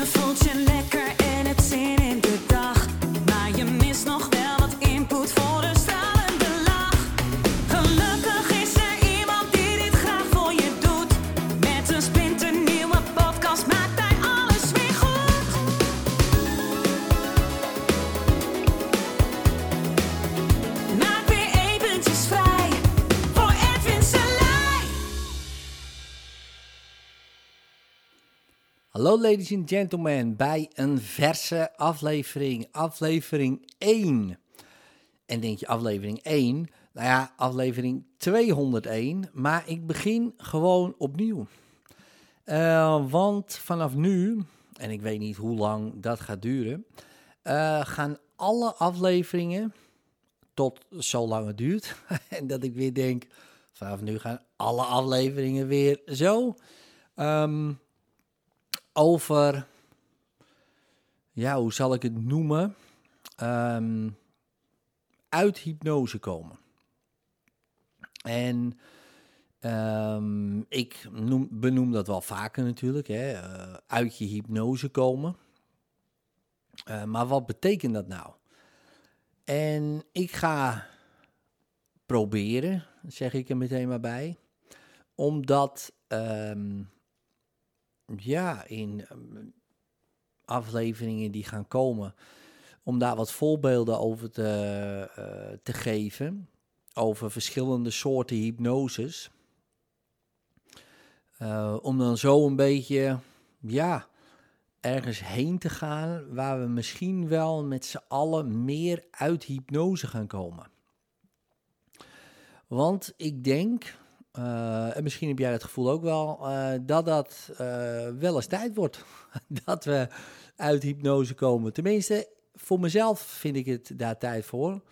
Je voelt Hallo ladies and gentlemen, bij een verse aflevering, aflevering 1. En denk je aflevering 1? Nou ja, aflevering 201, maar ik begin gewoon opnieuw. Eh, want vanaf nu, en ik weet niet hoe lang dat gaat duren, eh, gaan alle afleveringen, tot zolang het duurt, en dat ik weer denk, vanaf nu gaan alle afleveringen weer zo, ehm, over, ja, hoe zal ik het noemen, Ehm, uit hypnose komen. En ehm, ik noem, benoem dat wel vaker natuurlijk, hè, eh, uit je hypnose komen. Eh, maar wat betekent dat nou? En ik ga proberen, zeg ik er meteen maar bij, omdat ehm, ja, in ehm, afleveringen die gaan komen, om daar wat voorbeelden over te, eh, te geven, over verschillende soorten hypnoses. Eh, om dan zo een beetje, ja, ergens heen te gaan waar we misschien wel met z'n allen meer uit hypnose gaan komen. Want ik denk, eh, en misschien heb jij het gevoel ook wel, eh, dat dat eh, wel eens tijd wordt. dat we uit hypnose komen. Tenminste, voor mezelf vind ik het daar tijd voor.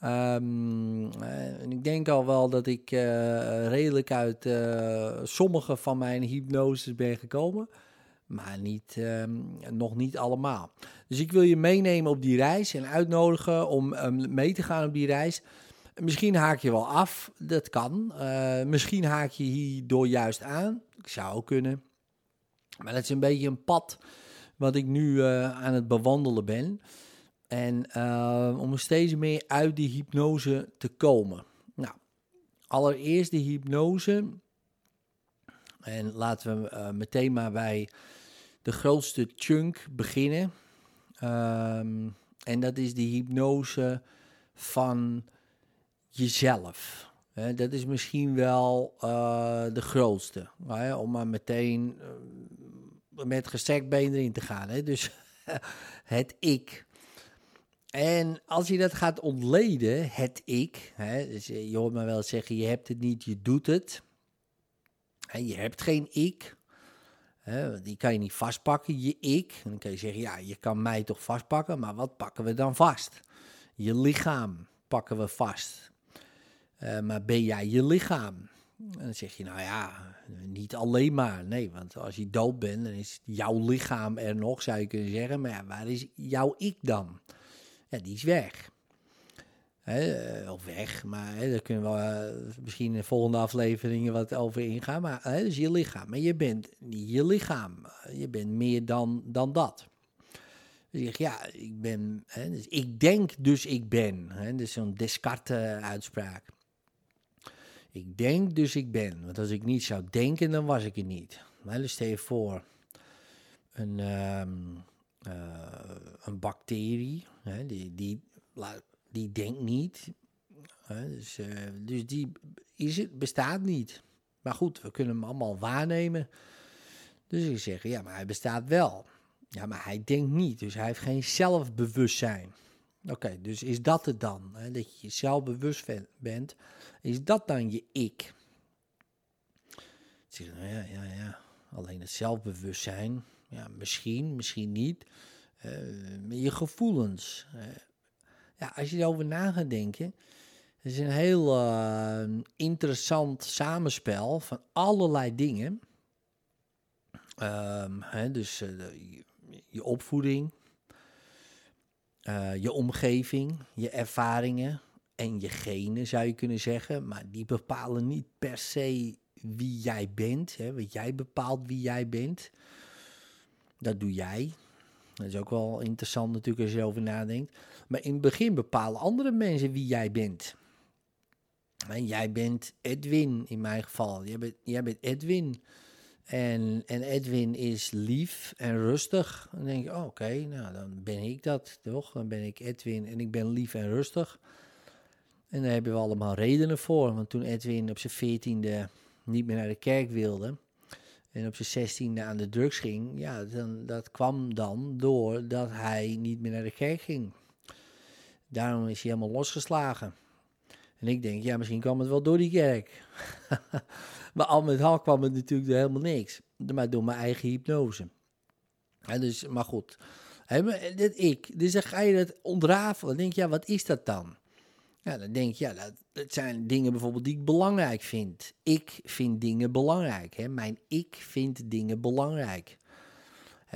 Ehm, eh, en ik denk al wel dat ik redelijk uit sommige van mijn hypnoses ben gekomen. Maar niet, ehm, nog niet allemaal. Dus ik wil je meenemen op die reis en uitnodigen om ehm, mee te gaan op die reis. Misschien haak je wel af, dat kan. Eh, misschien haak je hierdoor juist aan. Ik zou kunnen. Maar dat is een beetje een pad wat ik nu eh, aan het bewandelen ben. En eh, om steeds meer uit die hypnose te komen. Nou, allereerst de hypnose. En laten we meteen maar bij de grootste chunk beginnen. Ehm, en dat is de hypnose van jezelf. Hè, dat is misschien wel eh, de grootste. Hè, om maar meteen eh, met gestrekt been erin te gaan. Hè? Dus het ik. En als je dat gaat ontleden, het ik. Hè, dus je hoort me wel zeggen, je hebt het niet, je doet het. Hè, je hebt geen ik. Hè, die kan je niet vastpakken, je ik. En dan kan je zeggen, ja, je kan mij toch vastpakken, maar wat pakken we dan vast? Je lichaam pakken we vast. Eh, maar ben jij je lichaam? En dan zeg je, nou ja, niet alleen maar. Nee, want als je dood bent, dan is jouw lichaam er nog, zou je kunnen zeggen. Maar ja, waar is jouw ik dan? Ja, die is weg. Eh, of weg, maar hè, daar kunnen we eh, misschien in de volgende afleveringen wat over ingaan. Maar hè, dus je lichaam. Maar je bent niet je lichaam. Je bent meer dan, dan dat. Dus je zegt, ja, ik ben, dus ik denk dus ik ben. Hè, dus zo'n Descartes-uitspraak. Ik denk dus ik ben. Want als ik niet zou denken, dan was ik er niet. Maar stel je voor, een, ehm, eh, een bacterie, hè, die, die, die denkt niet. Hè, dus, eh, dus die is het, bestaat niet. Maar goed, we kunnen hem allemaal waarnemen. Dus ik zeg, ja, maar hij bestaat wel. Ja, maar hij denkt niet, dus hij heeft geen zelfbewustzijn. Oké, dus is dat het dan? Hè? Dat je jezelf bewust bent. Is dat dan je ik? Nou ja, ja, ja. Alleen het zelfbewustzijn. Ja, misschien, misschien niet. Maar je gevoelens. eh. ja, als je erover na gaat denken. Is een heel eh, interessant samenspel van allerlei dingen. Ehm, hè, dus je, je opvoeding, eh, je omgeving, je ervaringen en je genen zou je kunnen zeggen. Maar die bepalen niet per se wie jij bent. Hè, want jij bepaalt wie jij bent. Dat doe jij. Dat is ook wel interessant natuurlijk als je erover nadenkt. Maar in het begin bepalen andere mensen wie jij bent. En jij bent Edwin in mijn geval. Jij bent, jij bent Edwin. En, en Edwin is lief en rustig. Dan denk je, oh, oké, nou dan ben ik dat, toch? Dan ben ik Edwin en ik ben lief en rustig. En daar hebben we allemaal redenen voor. Want toen Edwin op zijn veertiende niet meer naar de kerk wilde... en op zijn zestiende aan de drugs ging... ja, dan, dat kwam dan doordat hij niet meer naar de kerk ging. Daarom is hij helemaal losgeslagen. En ik denk, ja, misschien kwam het wel door die kerk. maar al met al kwam het natuurlijk helemaal niks. Maar door mijn eigen hypnose. En dus, maar goed. dit ik. Dus dan ga je het ontrafelen. Dan denk je, ja, wat is dat dan? Ja, dan denk je, ja, dat, dat zijn dingen bijvoorbeeld die ik belangrijk vind. Ik vind dingen belangrijk. Hè? Mijn ik vindt dingen belangrijk.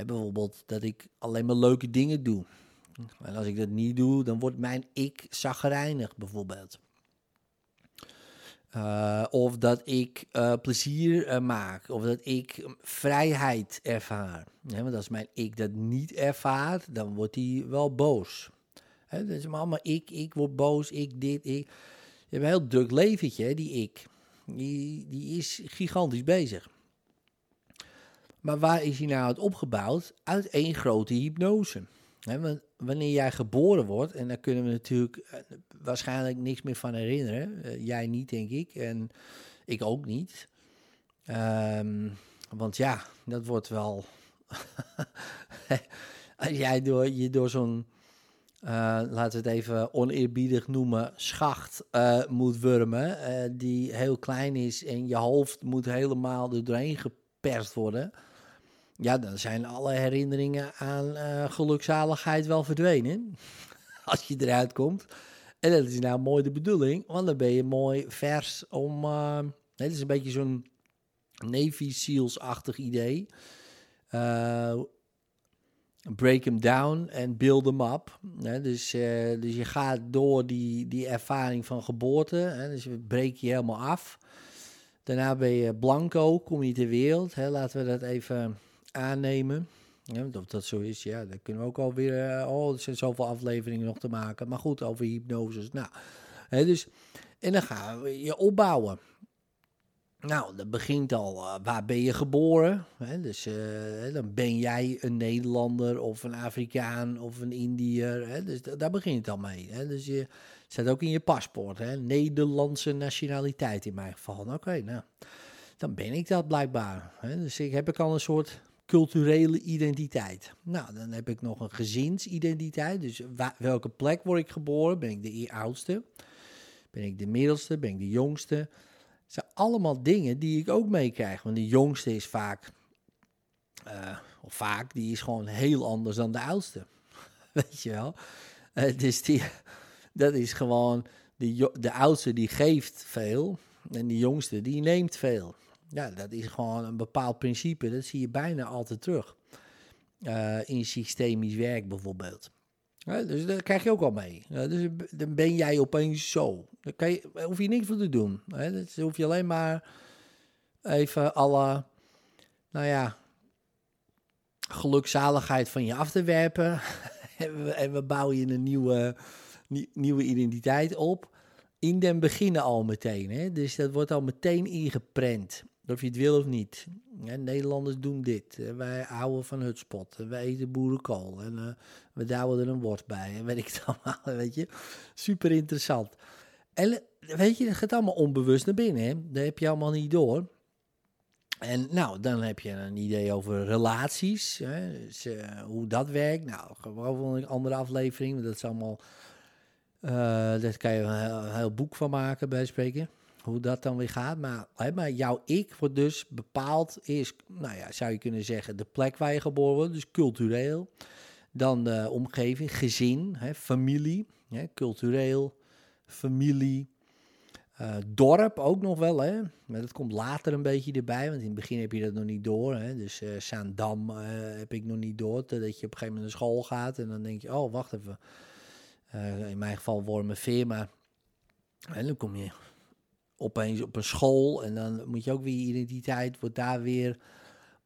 Bijvoorbeeld dat ik alleen maar leuke dingen doe. En als ik dat niet doe, dan wordt mijn ik zagrijnig bijvoorbeeld. Uh, of dat ik uh, plezier uh, maak, of dat ik vrijheid ervaar. Want als mijn ik dat niet ervaart, dan wordt hij wel boos. He, dat is allemaal ik, ik word boos, ik dit, ik. Je hebt een heel druk leventje, die ik. Die, die is gigantisch bezig. Maar waar is hij nou uit opgebouwd? Uit één grote hypnose. He, wanneer jij geboren wordt, en daar kunnen we natuurlijk eh, waarschijnlijk niks meer van herinneren. Uh, jij niet, denk ik. En ik ook niet. Um, want ja, dat wordt wel. Als jij door, je door zo'n. Uh, laten we het even oneerbiedig noemen, schacht moet wurmen. die heel klein is en je hoofd moet helemaal er doorheen geperst worden ja, dan zijn alle herinneringen aan uh, gelukzaligheid wel verdwenen. Als je eruit komt. En dat is nou mooi de bedoeling, want dan ben je mooi vers om. Het is een beetje zo'n Navy Seals-achtig idee. Uh, break them down en build them up. dus, dus je gaat door die, die ervaring van geboorte. Dus je breek je helemaal af. Daarna ben je blanco, kom je ter wereld. Hè, laten we dat even aannemen. Ja, of dat zo is, ja, dan kunnen we ook alweer. Uh, oh, er zijn zoveel afleveringen nog te maken. Maar goed, over hypnose. Nou, hè, dus. En dan gaan we je opbouwen. Nou, dat begint al. Uh, waar ben je geboren? Hè, dus uh, dan ben jij een Nederlander of een Afrikaan of een Indiër. Hè, dus daar begint het al mee. Hè, dus je staat ook in je paspoort. Hè, Nederlandse nationaliteit in mijn geval. Oké, nou, dan ben ik dat blijkbaar. Hè, dus ik heb ik al een soort culturele identiteit. Nou, dan heb ik nog een gezinsidentiteit. Dus welke plek word ik geboren? Ben ik de oudste? Ben ik de middelste? Ben ik de jongste? Het zijn allemaal dingen die ik ook meekrijg. Want de jongste is vaak, uh, of vaak, die is gewoon heel anders dan de oudste. Weet je wel? Uh, dus die, dat is gewoon, de, de oudste die geeft veel en de jongste die neemt veel. Ja, dat is gewoon een bepaald principe. Dat zie je bijna altijd terug. Uh, in systemisch werk bijvoorbeeld. dus daar krijg je ook al mee. dus dan ben jij opeens zo. Dan kan je, hoef je niks voor te doen. Dan hoef je alleen maar even alle, nou ja, gelukzaligheid van je af te werpen. en, we, en, we, bouwen je een nieuwe, nieuwe identiteit op. In den beginnen al meteen. Hè? Dus dat wordt al meteen ingeprent. Of je het wil of niet. Nederlanders doen dit. Wij houden van hutspot. Wij eten boerenkool. En uh, we douwen er een worst bij. En weet ik het allemaal. Weet je. Super interessant. En weet je, dat gaat allemaal onbewust naar binnen. Hè? Dat heb je allemaal niet door. En nou, dan heb je een idee over relaties. Hè? Dus, uh, hoe dat werkt. Nou, gewoon een andere aflevering. Dat is allemaal. Uh, daar kan je een heel, heel boek van maken bij spreken hoe dat dan weer gaat. Maar, hè, maar jouw ik wordt dus bepaald, is, nou ja, zou je kunnen zeggen, de plek waar je geboren wordt, dus cultureel. Dan de omgeving, gezin, hè, familie, hè, cultureel, familie. Uh, dorp ook nog wel, hè. Maar dat komt later een beetje erbij, want in het begin heb je dat nog niet door. Hè. Dus uh, Zaandam uh, heb ik nog niet door, dat je op een gegeven moment naar school gaat en dan denk je, oh, wacht even. in mijn geval Wormerveer, maar en dan kom je opeens op een school. En dan moet je ook weer je identiteit, wordt daar weer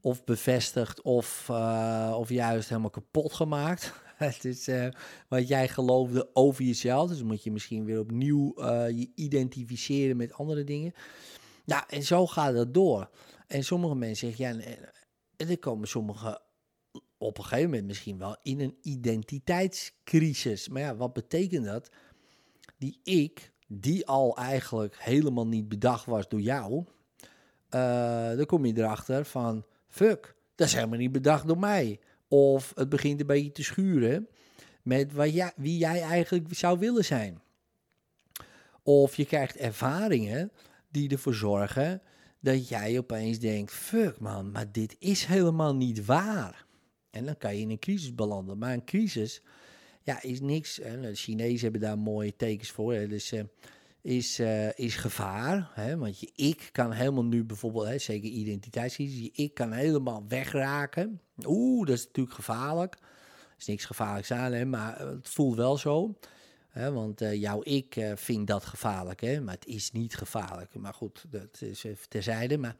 of bevestigd of, eh, of juist helemaal kapot gemaakt. Het is eh, wat jij geloofde over jezelf. Dus moet je misschien weer opnieuw eh, je identificeren met andere dingen. Nou, en zo gaat het door. En sommige mensen zeggen, ja, en, en er komen sommige op een gegeven moment misschien wel in een identiteitscrisis. Maar ja, wat betekent dat? Die ik, die al eigenlijk helemaal niet bedacht was door jou, uh, dan kom je erachter van, fuck, dat is helemaal niet bedacht door mij. Of het begint een beetje te schuren met wat jij, wie jij eigenlijk zou willen zijn. Of je krijgt ervaringen die ervoor zorgen dat jij opeens denkt: fuck man, maar dit is helemaal niet waar. En dan kan je in een crisis belanden. Maar een crisis ja, is niks. De Chinezen hebben daar mooie tekens voor. Hè. Dus uh, is, uh, is gevaar. Hè? Want je ik kan helemaal nu bijvoorbeeld, hè, zeker identiteitscrisis, je ik kan helemaal wegraken. Oeh, dat is natuurlijk gevaarlijk. Er is niks gevaarlijks aan, maar het voelt wel zo. Hè, want jouw ik uh, vindt dat gevaarlijk, hè, maar het is niet gevaarlijk. Maar goed, dat is even terzijde. Maar...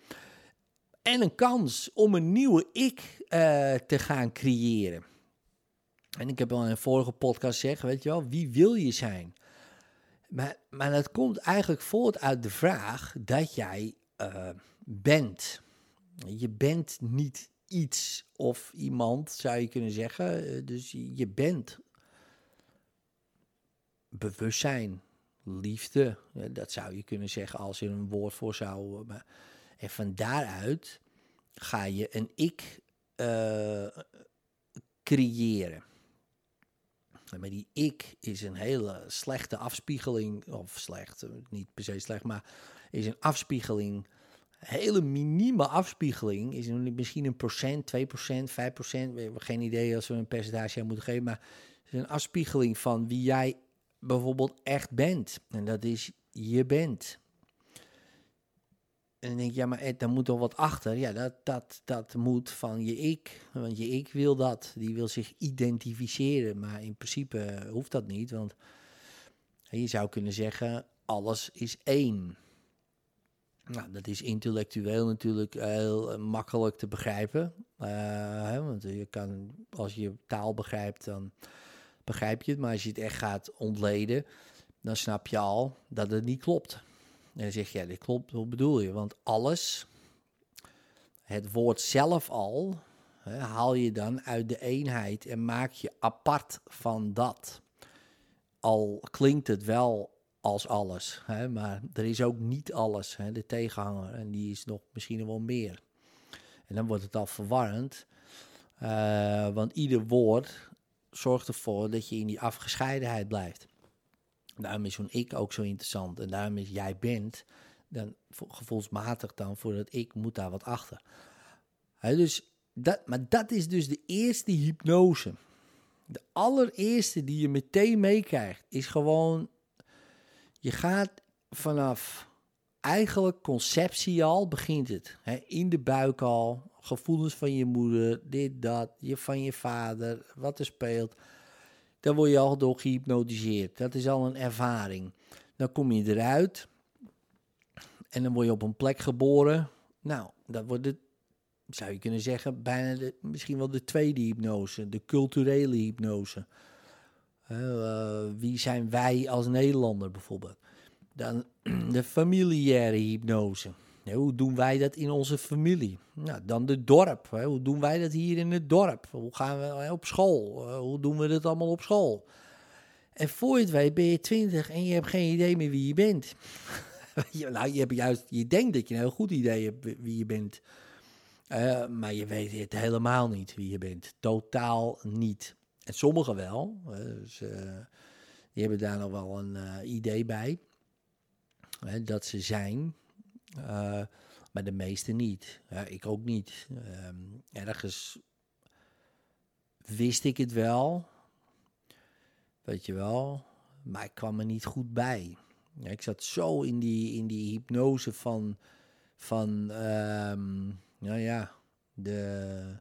En een kans om een nieuwe ik te gaan creëren. En ik heb al in een vorige podcast gezegd, weet je wel, wie wil je zijn? Maar, maar dat komt eigenlijk voort uit de vraag dat jij uh, bent. Je bent niet iets of iemand, zou je kunnen zeggen. Dus je bent bewustzijn, liefde. Dat zou je kunnen zeggen als je een woord voor zou. Maar, en van daaruit ga je een ik creëren. Maar die ik is een hele slechte afspiegeling, of slecht, niet per se slecht, maar is een afspiegeling, hele minieme afspiegeling, is misschien een procent, 2 procent, 5 procent, we hebben geen idee als we een percentage aan moeten geven, maar is een afspiegeling van wie jij bijvoorbeeld echt bent. En dat is je bent. En dan denk je, ja, maar Ed, daar moet toch wat achter? Ja, dat, dat, dat moet van je ik. Want je ik wil dat. Die wil zich identificeren. Maar in principe hoeft dat niet. Want je zou kunnen zeggen, alles is één. Nou, dat is intellectueel natuurlijk heel makkelijk te begrijpen. Want je kan, als je taal begrijpt, dan begrijp je het. Maar als je het echt gaat ontleden, dan snap je al dat het niet klopt. En dan zeg je, ja, dit klopt, hoe bedoel je? Want alles, het woord zelf al, hè, haal je dan uit de eenheid en maak je apart van dat. Al klinkt het wel als alles, hè, maar er is ook niet alles, hè, de tegenhanger, en die is nog misschien wel meer. En dan wordt het al verwarrend, uh, want ieder woord zorgt ervoor dat je in die afgescheidenheid blijft. Daarom is zo'n ik ook zo interessant. En daarom is jij bent dan gevoelsmatig dan voor dat ik moet daar wat achter. He, dus dat, maar dat is dus de eerste hypnose. De allereerste die je meteen meekrijgt is gewoon, je gaat vanaf eigenlijk conceptie al, begint het. He, in de buik al, gevoelens van je moeder, dit, dat, je, van je vader, wat er speelt dan word je al door gehypnotiseerd. Dat is al een ervaring. Dan kom je eruit en dan word je op een plek geboren. Nou, dat wordt het, zou je kunnen zeggen, bijna de, misschien wel de tweede hypnose, de culturele hypnose. Uh, wie zijn wij als Nederlander bijvoorbeeld? Dan de familiaire hypnose hoe doen wij dat in onze familie? Nou, dan de dorp. Hoe doen wij dat hier in het dorp? Hoe gaan we op school? Eh, hoe doen we dat allemaal op school? En voor je het weet ben je twintig en je hebt geen idee meer wie je bent. nou, je, hebt juist, je denkt dat je een heel goed idee hebt wie je bent. Uh, maar je weet het helemaal niet wie je bent. Totaal niet. En sommigen wel. Dus, uh, die hebben daar nog wel een idee bij. dat ze zijn. Uh, maar de meeste niet. Ja, ik ook niet. Um, ergens wist ik het wel. Weet je wel. Maar ik kwam er niet goed bij. Ja, ik zat zo in die, in die hypnose van, van um, ja, de,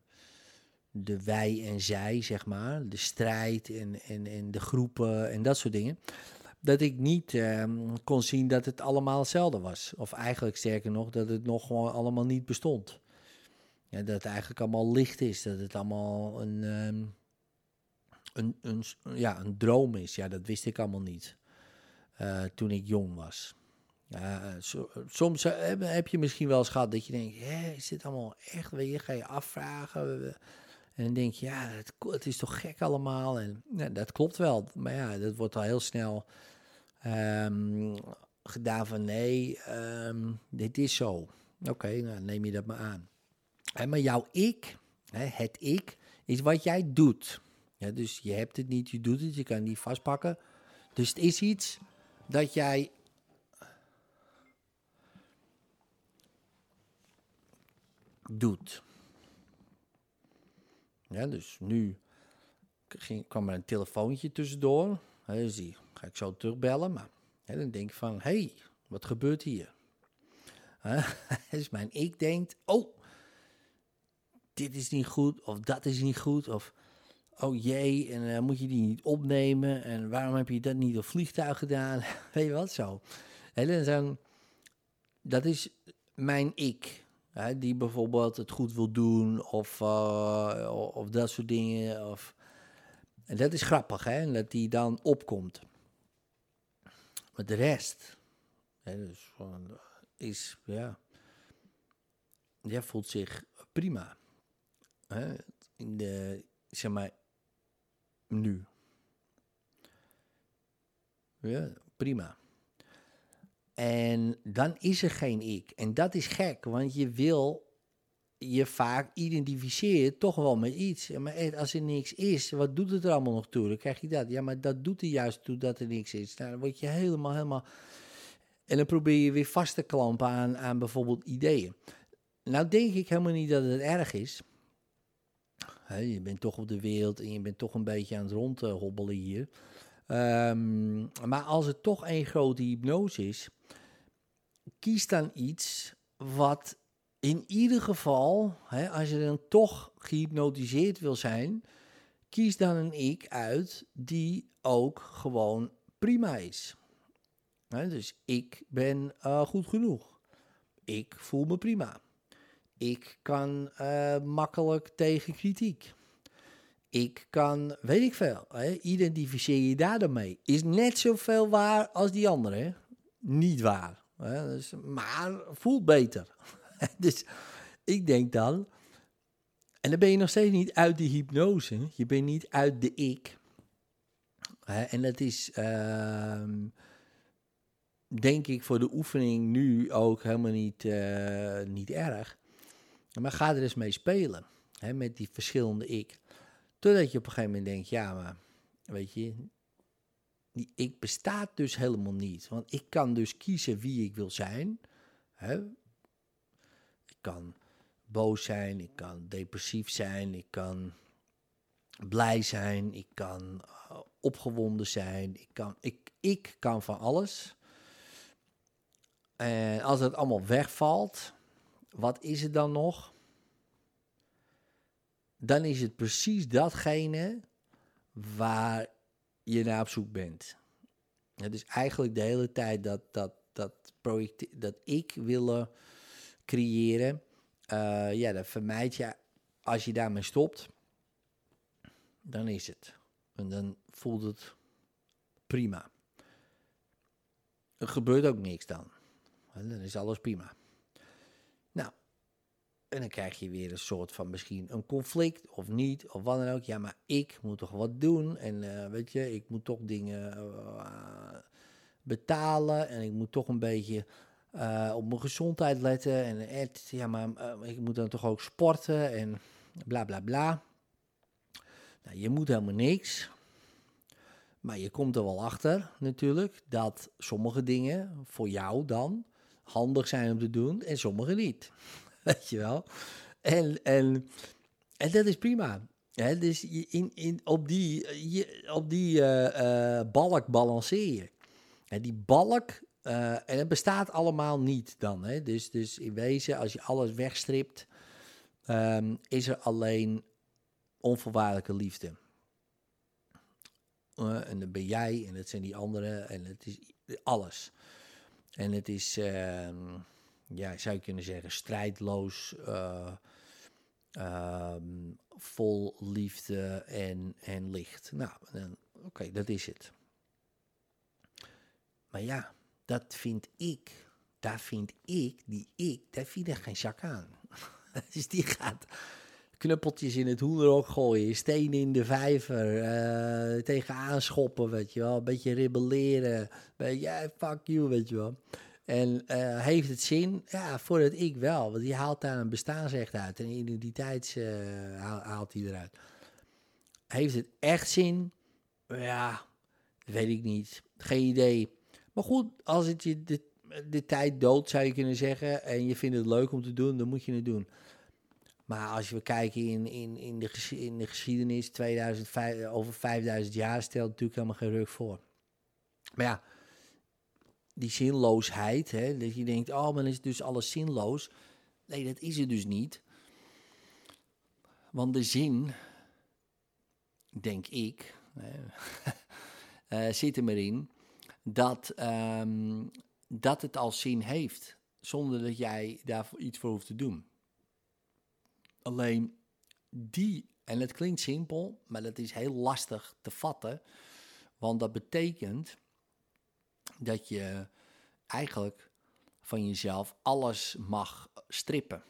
de wij en zij, zeg maar. De strijd en, en, en de groepen en dat soort dingen dat ik niet um, kon zien dat het allemaal hetzelfde was. Of eigenlijk sterker nog, dat het nog gewoon allemaal niet bestond. Ja, dat het eigenlijk allemaal licht is. Dat het allemaal een, ehm, een, een, ja, een droom is. Ja, dat wist ik allemaal niet. eh, toen ik jong was. Soms eh, heb, heb je misschien wel eens gehad dat je denkt... Hé, is dit allemaal echt? Weet je, ga je afvragen. En dan denk je, ja, het, het is toch gek allemaal. En ja, dat klopt wel. Maar ja, dat wordt al heel snel ehm, gedaan van... Nee, ehm, dit is zo. Oké, nou neem je dat maar aan. Maar jouw ik, het ik, is wat jij doet. Ja, dus je hebt het niet, je doet het, je kan het niet vastpakken. Dus het is iets dat jij doet. Ja, dus nu ging, kwam er een telefoontje tussendoor. Dus die ga ik zo terugbellen. Maar dan denk ik van, hé, hey, wat gebeurt hier? Hè, dus mijn ik denkt, oh, dit is niet goed, of dat is niet goed, of oh jee, en eh, moet je die niet opnemen, en waarom heb je dat niet op vliegtuig gedaan? Weet je wat, zo. En dan dat is mijn ik, die bijvoorbeeld het goed wil doen, of, eh, of dat soort dingen, of... En dat is grappig, hè, dat die dan opkomt. Maar de rest, hè, dus is, ja... Jij voelt zich prima. Hè? In de, zeg maar, nu. Ja, prima. En dan is er geen ik. En dat is gek, want je wil je vaak identificeren toch wel met iets. Maar als er niks is, wat doet het er allemaal nog toe? Dan krijg je dat. Ja, maar dat doet er juist toe dat er niks is. Nou, dan word je helemaal, helemaal... En dan probeer je weer vast te klampen aan, aan bijvoorbeeld ideeën. Nou denk ik helemaal niet dat het erg is. Je bent toch op de wereld en je bent toch een beetje aan het rondhobbelen hier. Ehm, maar als het toch een grote hypnose is, kies dan iets wat in ieder geval, hè, als je dan toch gehypnotiseerd wil zijn, kies dan een ik uit die ook gewoon prima is. Hè, dus ik ben eh, goed genoeg. Ik voel me prima. Ik kan eh, makkelijk tegen kritiek. Ik kan, weet ik veel, hè, identificeer je daar dan mee. Is net zoveel waar als die andere. Niet waar. Hè? Dus, maar voelt beter. dus ik denk dan, en dan ben je nog steeds niet uit die hypnose. Je bent niet uit de ik. En dat is, ehm, denk ik, voor de oefening nu ook helemaal niet, eh, niet erg. Maar ga er eens mee spelen, hè, met die verschillende ik. Totdat je op een gegeven moment denkt, ja, maar weet je, ik bestaat dus helemaal niet. Want ik kan dus kiezen wie ik wil zijn. Hè. Ik kan boos zijn, ik kan depressief zijn, ik kan blij zijn, ik kan eh, opgewonden zijn, ik kan, ik, ik kan van alles. En als het allemaal wegvalt, wat is het dan nog? Dan is het precies datgene waar je naar op zoek bent. Het is eigenlijk de hele tijd dat, dat, dat, project, dat ik willen creëren. eh, ja, dat vermijd je als je daarmee stopt. Dan is het. En dan voelt het prima. Er gebeurt ook niks dan. Dan is alles prima. En dan krijg je weer een soort van misschien een conflict of niet, of wat dan ook. Ja, maar ik moet toch wat doen. En eh, weet je, ik moet toch dingen eh, betalen. En ik moet toch een beetje eh, op mijn gezondheid letten. En ja, maar ik moet dan toch ook sporten en bla bla bla. Nou, je moet helemaal niks. Maar je komt er wel achter natuurlijk dat sommige dingen voor jou dan handig zijn om te doen en sommige niet. Weet je wel? En, en, en dat is prima. Dus in, in, op die, op die eh, eh, balk balanceer je. En die balk, eh, en het bestaat allemaal niet dan. Hè? Dus, dus in wezen, als je alles wegstript, ehm, is er alleen onvoorwaardelijke liefde. En dan ben jij en dat zijn die anderen en het is alles. En het is, ehm, ja, zou je kunnen zeggen, strijdloos, eh, Ehm, vol liefde en, en licht. Nou, oké, dat is het. Maar ja, dat vind ik, daar vind ik, die ik, daar vind ik geen zak aan. dus die gaat knuppeltjes in het hoenderhok gooien, stenen in de vijver, eh tegenaan schoppen, weet je wel. Een beetje rebelleren, beetje, ja, fuck you, weet je wel. En eh, heeft het zin? Ja, voor het ik wel. Want die haalt daar een bestaansrecht uit. Een identiteits eh, haal- haalt hij eruit. Heeft het echt zin? Ja, weet ik niet. Geen idee. Maar goed, als het je de, de tijd doodt, zou je kunnen zeggen. En je vindt het leuk om te doen, dan moet je het doen. Maar als we kijken in, in, in, de, in de geschiedenis, 2005, over 5000 jaar, stelt natuurlijk helemaal geen ruk voor. Maar ja, die zinloosheid, hè, dat je denkt, oh, dan is dus alles zinloos. Nee, dat is het dus niet. Want de zin, denk ik, eh, zit hem erin dat, ehm, dat het al zin heeft, zonder dat jij daar iets voor hoeft te doen. Alleen die, en het klinkt simpel, maar dat is heel lastig te vatten, want dat betekent dat je eigenlijk van jezelf alles mag strippen.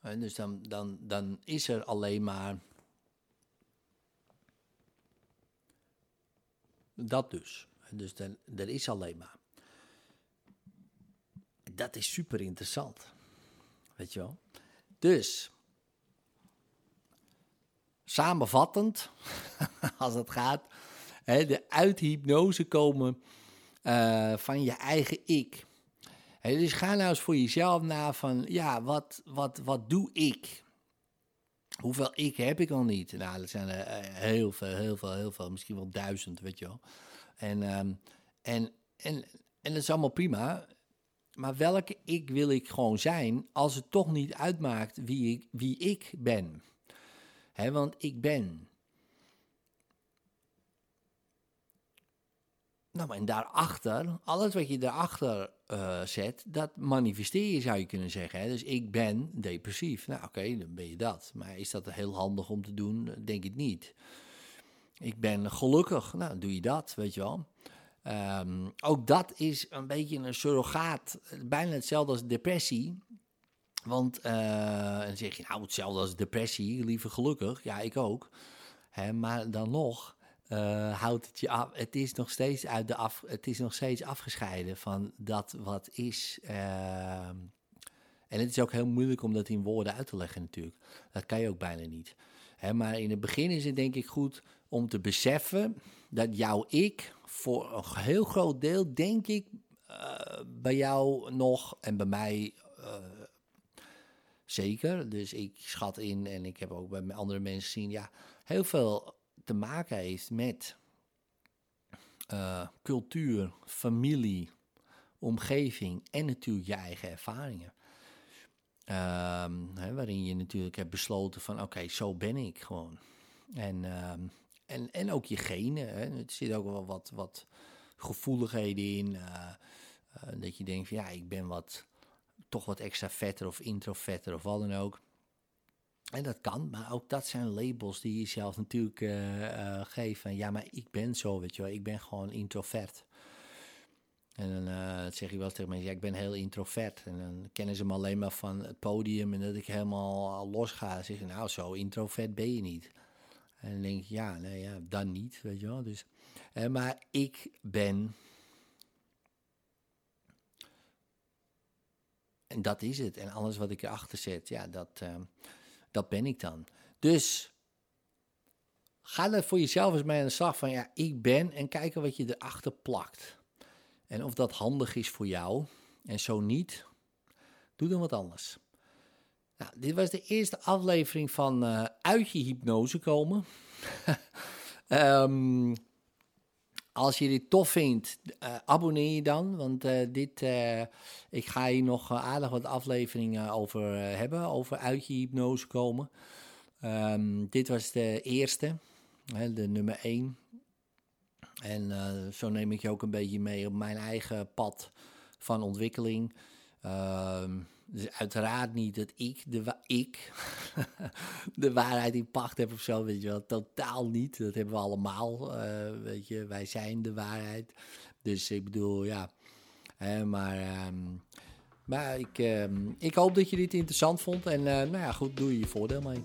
En dus dan, dan, dan is er alleen maar dat dus. Dus dan, er is alleen maar. Dat is super interessant. Weet je wel? Dus, samenvattend, als het gaat, hè, de uit hypnose komen eh, van je eigen ik. Hè, dus ga nou eens voor jezelf na van, ja, wat, wat, wat doe ik? Hoeveel ik heb ik al niet? Nou, dat zijn er eh, heel veel, heel veel, heel veel. Misschien wel duizend, weet je wel. En, ehm, en, en, en dat is allemaal prima. Maar welke ik wil ik gewoon zijn als het toch niet uitmaakt wie ik, wie ik ben? Want ik ben. Nou, en daarachter, alles wat je daarachter eh, zet, dat manifesteer je, zou je kunnen zeggen. Hè? Dus ik ben depressief. Nou, oké, dan ben je dat. Maar is dat heel handig om te doen? Denk ik niet. Ik ben gelukkig. Nou, doe je dat, weet je wel. Ehm, ook dat is een beetje een surrogaat. Bijna hetzelfde als depressie. Want eh, dan zeg je, nou, hetzelfde als depressie, liever gelukkig. Ja, ik ook. Hè, maar dan nog eh, houdt het je af. Het is nog steeds uit de af. Het is nog steeds afgescheiden van dat wat is. ehm. en het is ook heel moeilijk om dat in woorden uit te leggen, natuurlijk. Dat kan je ook bijna niet. Hè, maar in het begin is het denk ik goed om te beseffen dat jouw ik voor een heel groot deel, denk ik, eh, bij jou nog en bij mij eh, zeker. Dus ik schat in en ik heb ook bij andere mensen gezien, ja, heel veel te maken heeft met eh, cultuur, familie, omgeving en natuurlijk je eigen ervaringen. Ehm, waarin je natuurlijk hebt besloten van oké, zo ben ik gewoon. En, ehm, en, en ook je genen. Hè. Er zit ook wel wat, wat gevoeligheden in. eh, eh, dat je denkt van ja, ik ben wat, toch wat extra vetter of introverter of wat dan ook. En dat kan, maar ook dat zijn labels die je jezelf natuurlijk eh, eh, geeft. Ja, maar ik ben zo, weet je wel. Ik ben gewoon introvert. En dan eh, zeg je wel tegen mensen, ja, ik ben heel introvert. En dan kennen ze me alleen maar van het podium en dat ik helemaal los ga. Dan zeg nou, zo introvert ben je niet. En dan denk ik, ja, nee, ja, dan niet, weet je wel. Dus, maar ik ben... En dat is het. En alles wat ik erachter zet, ja, dat, dat ben ik dan. Dus ga er voor jezelf eens mee aan de slag van, ja, ik ben en kijken wat je erachter plakt. En of dat handig is voor jou. En zo niet, doe dan wat anders. Nou, dit was de eerste aflevering van eh, Uit je hypnose komen. Ehm, als je dit tof vindt, eh, abonneer je dan. Want eh, dit, eh, ik ga hier nog aardig wat afleveringen over hebben. Over uit je hypnose komen. Ehm, dit was de eerste, hè, de nummer 1. En zo neem ik je ook een beetje mee op mijn eigen pad van ontwikkeling. Ehm, Dus uiteraard niet dat ik de, wa- ik de waarheid in pacht heb of zo, weet je wel. Totaal niet. Dat hebben we allemaal, eh, weet je. Wij zijn de waarheid. Dus ik bedoel, ja. Hè, maar ehm, maar ik, ehm, ik hoop dat je dit interessant vond. En eh, nou ja, goed, doe je je voordeel mee.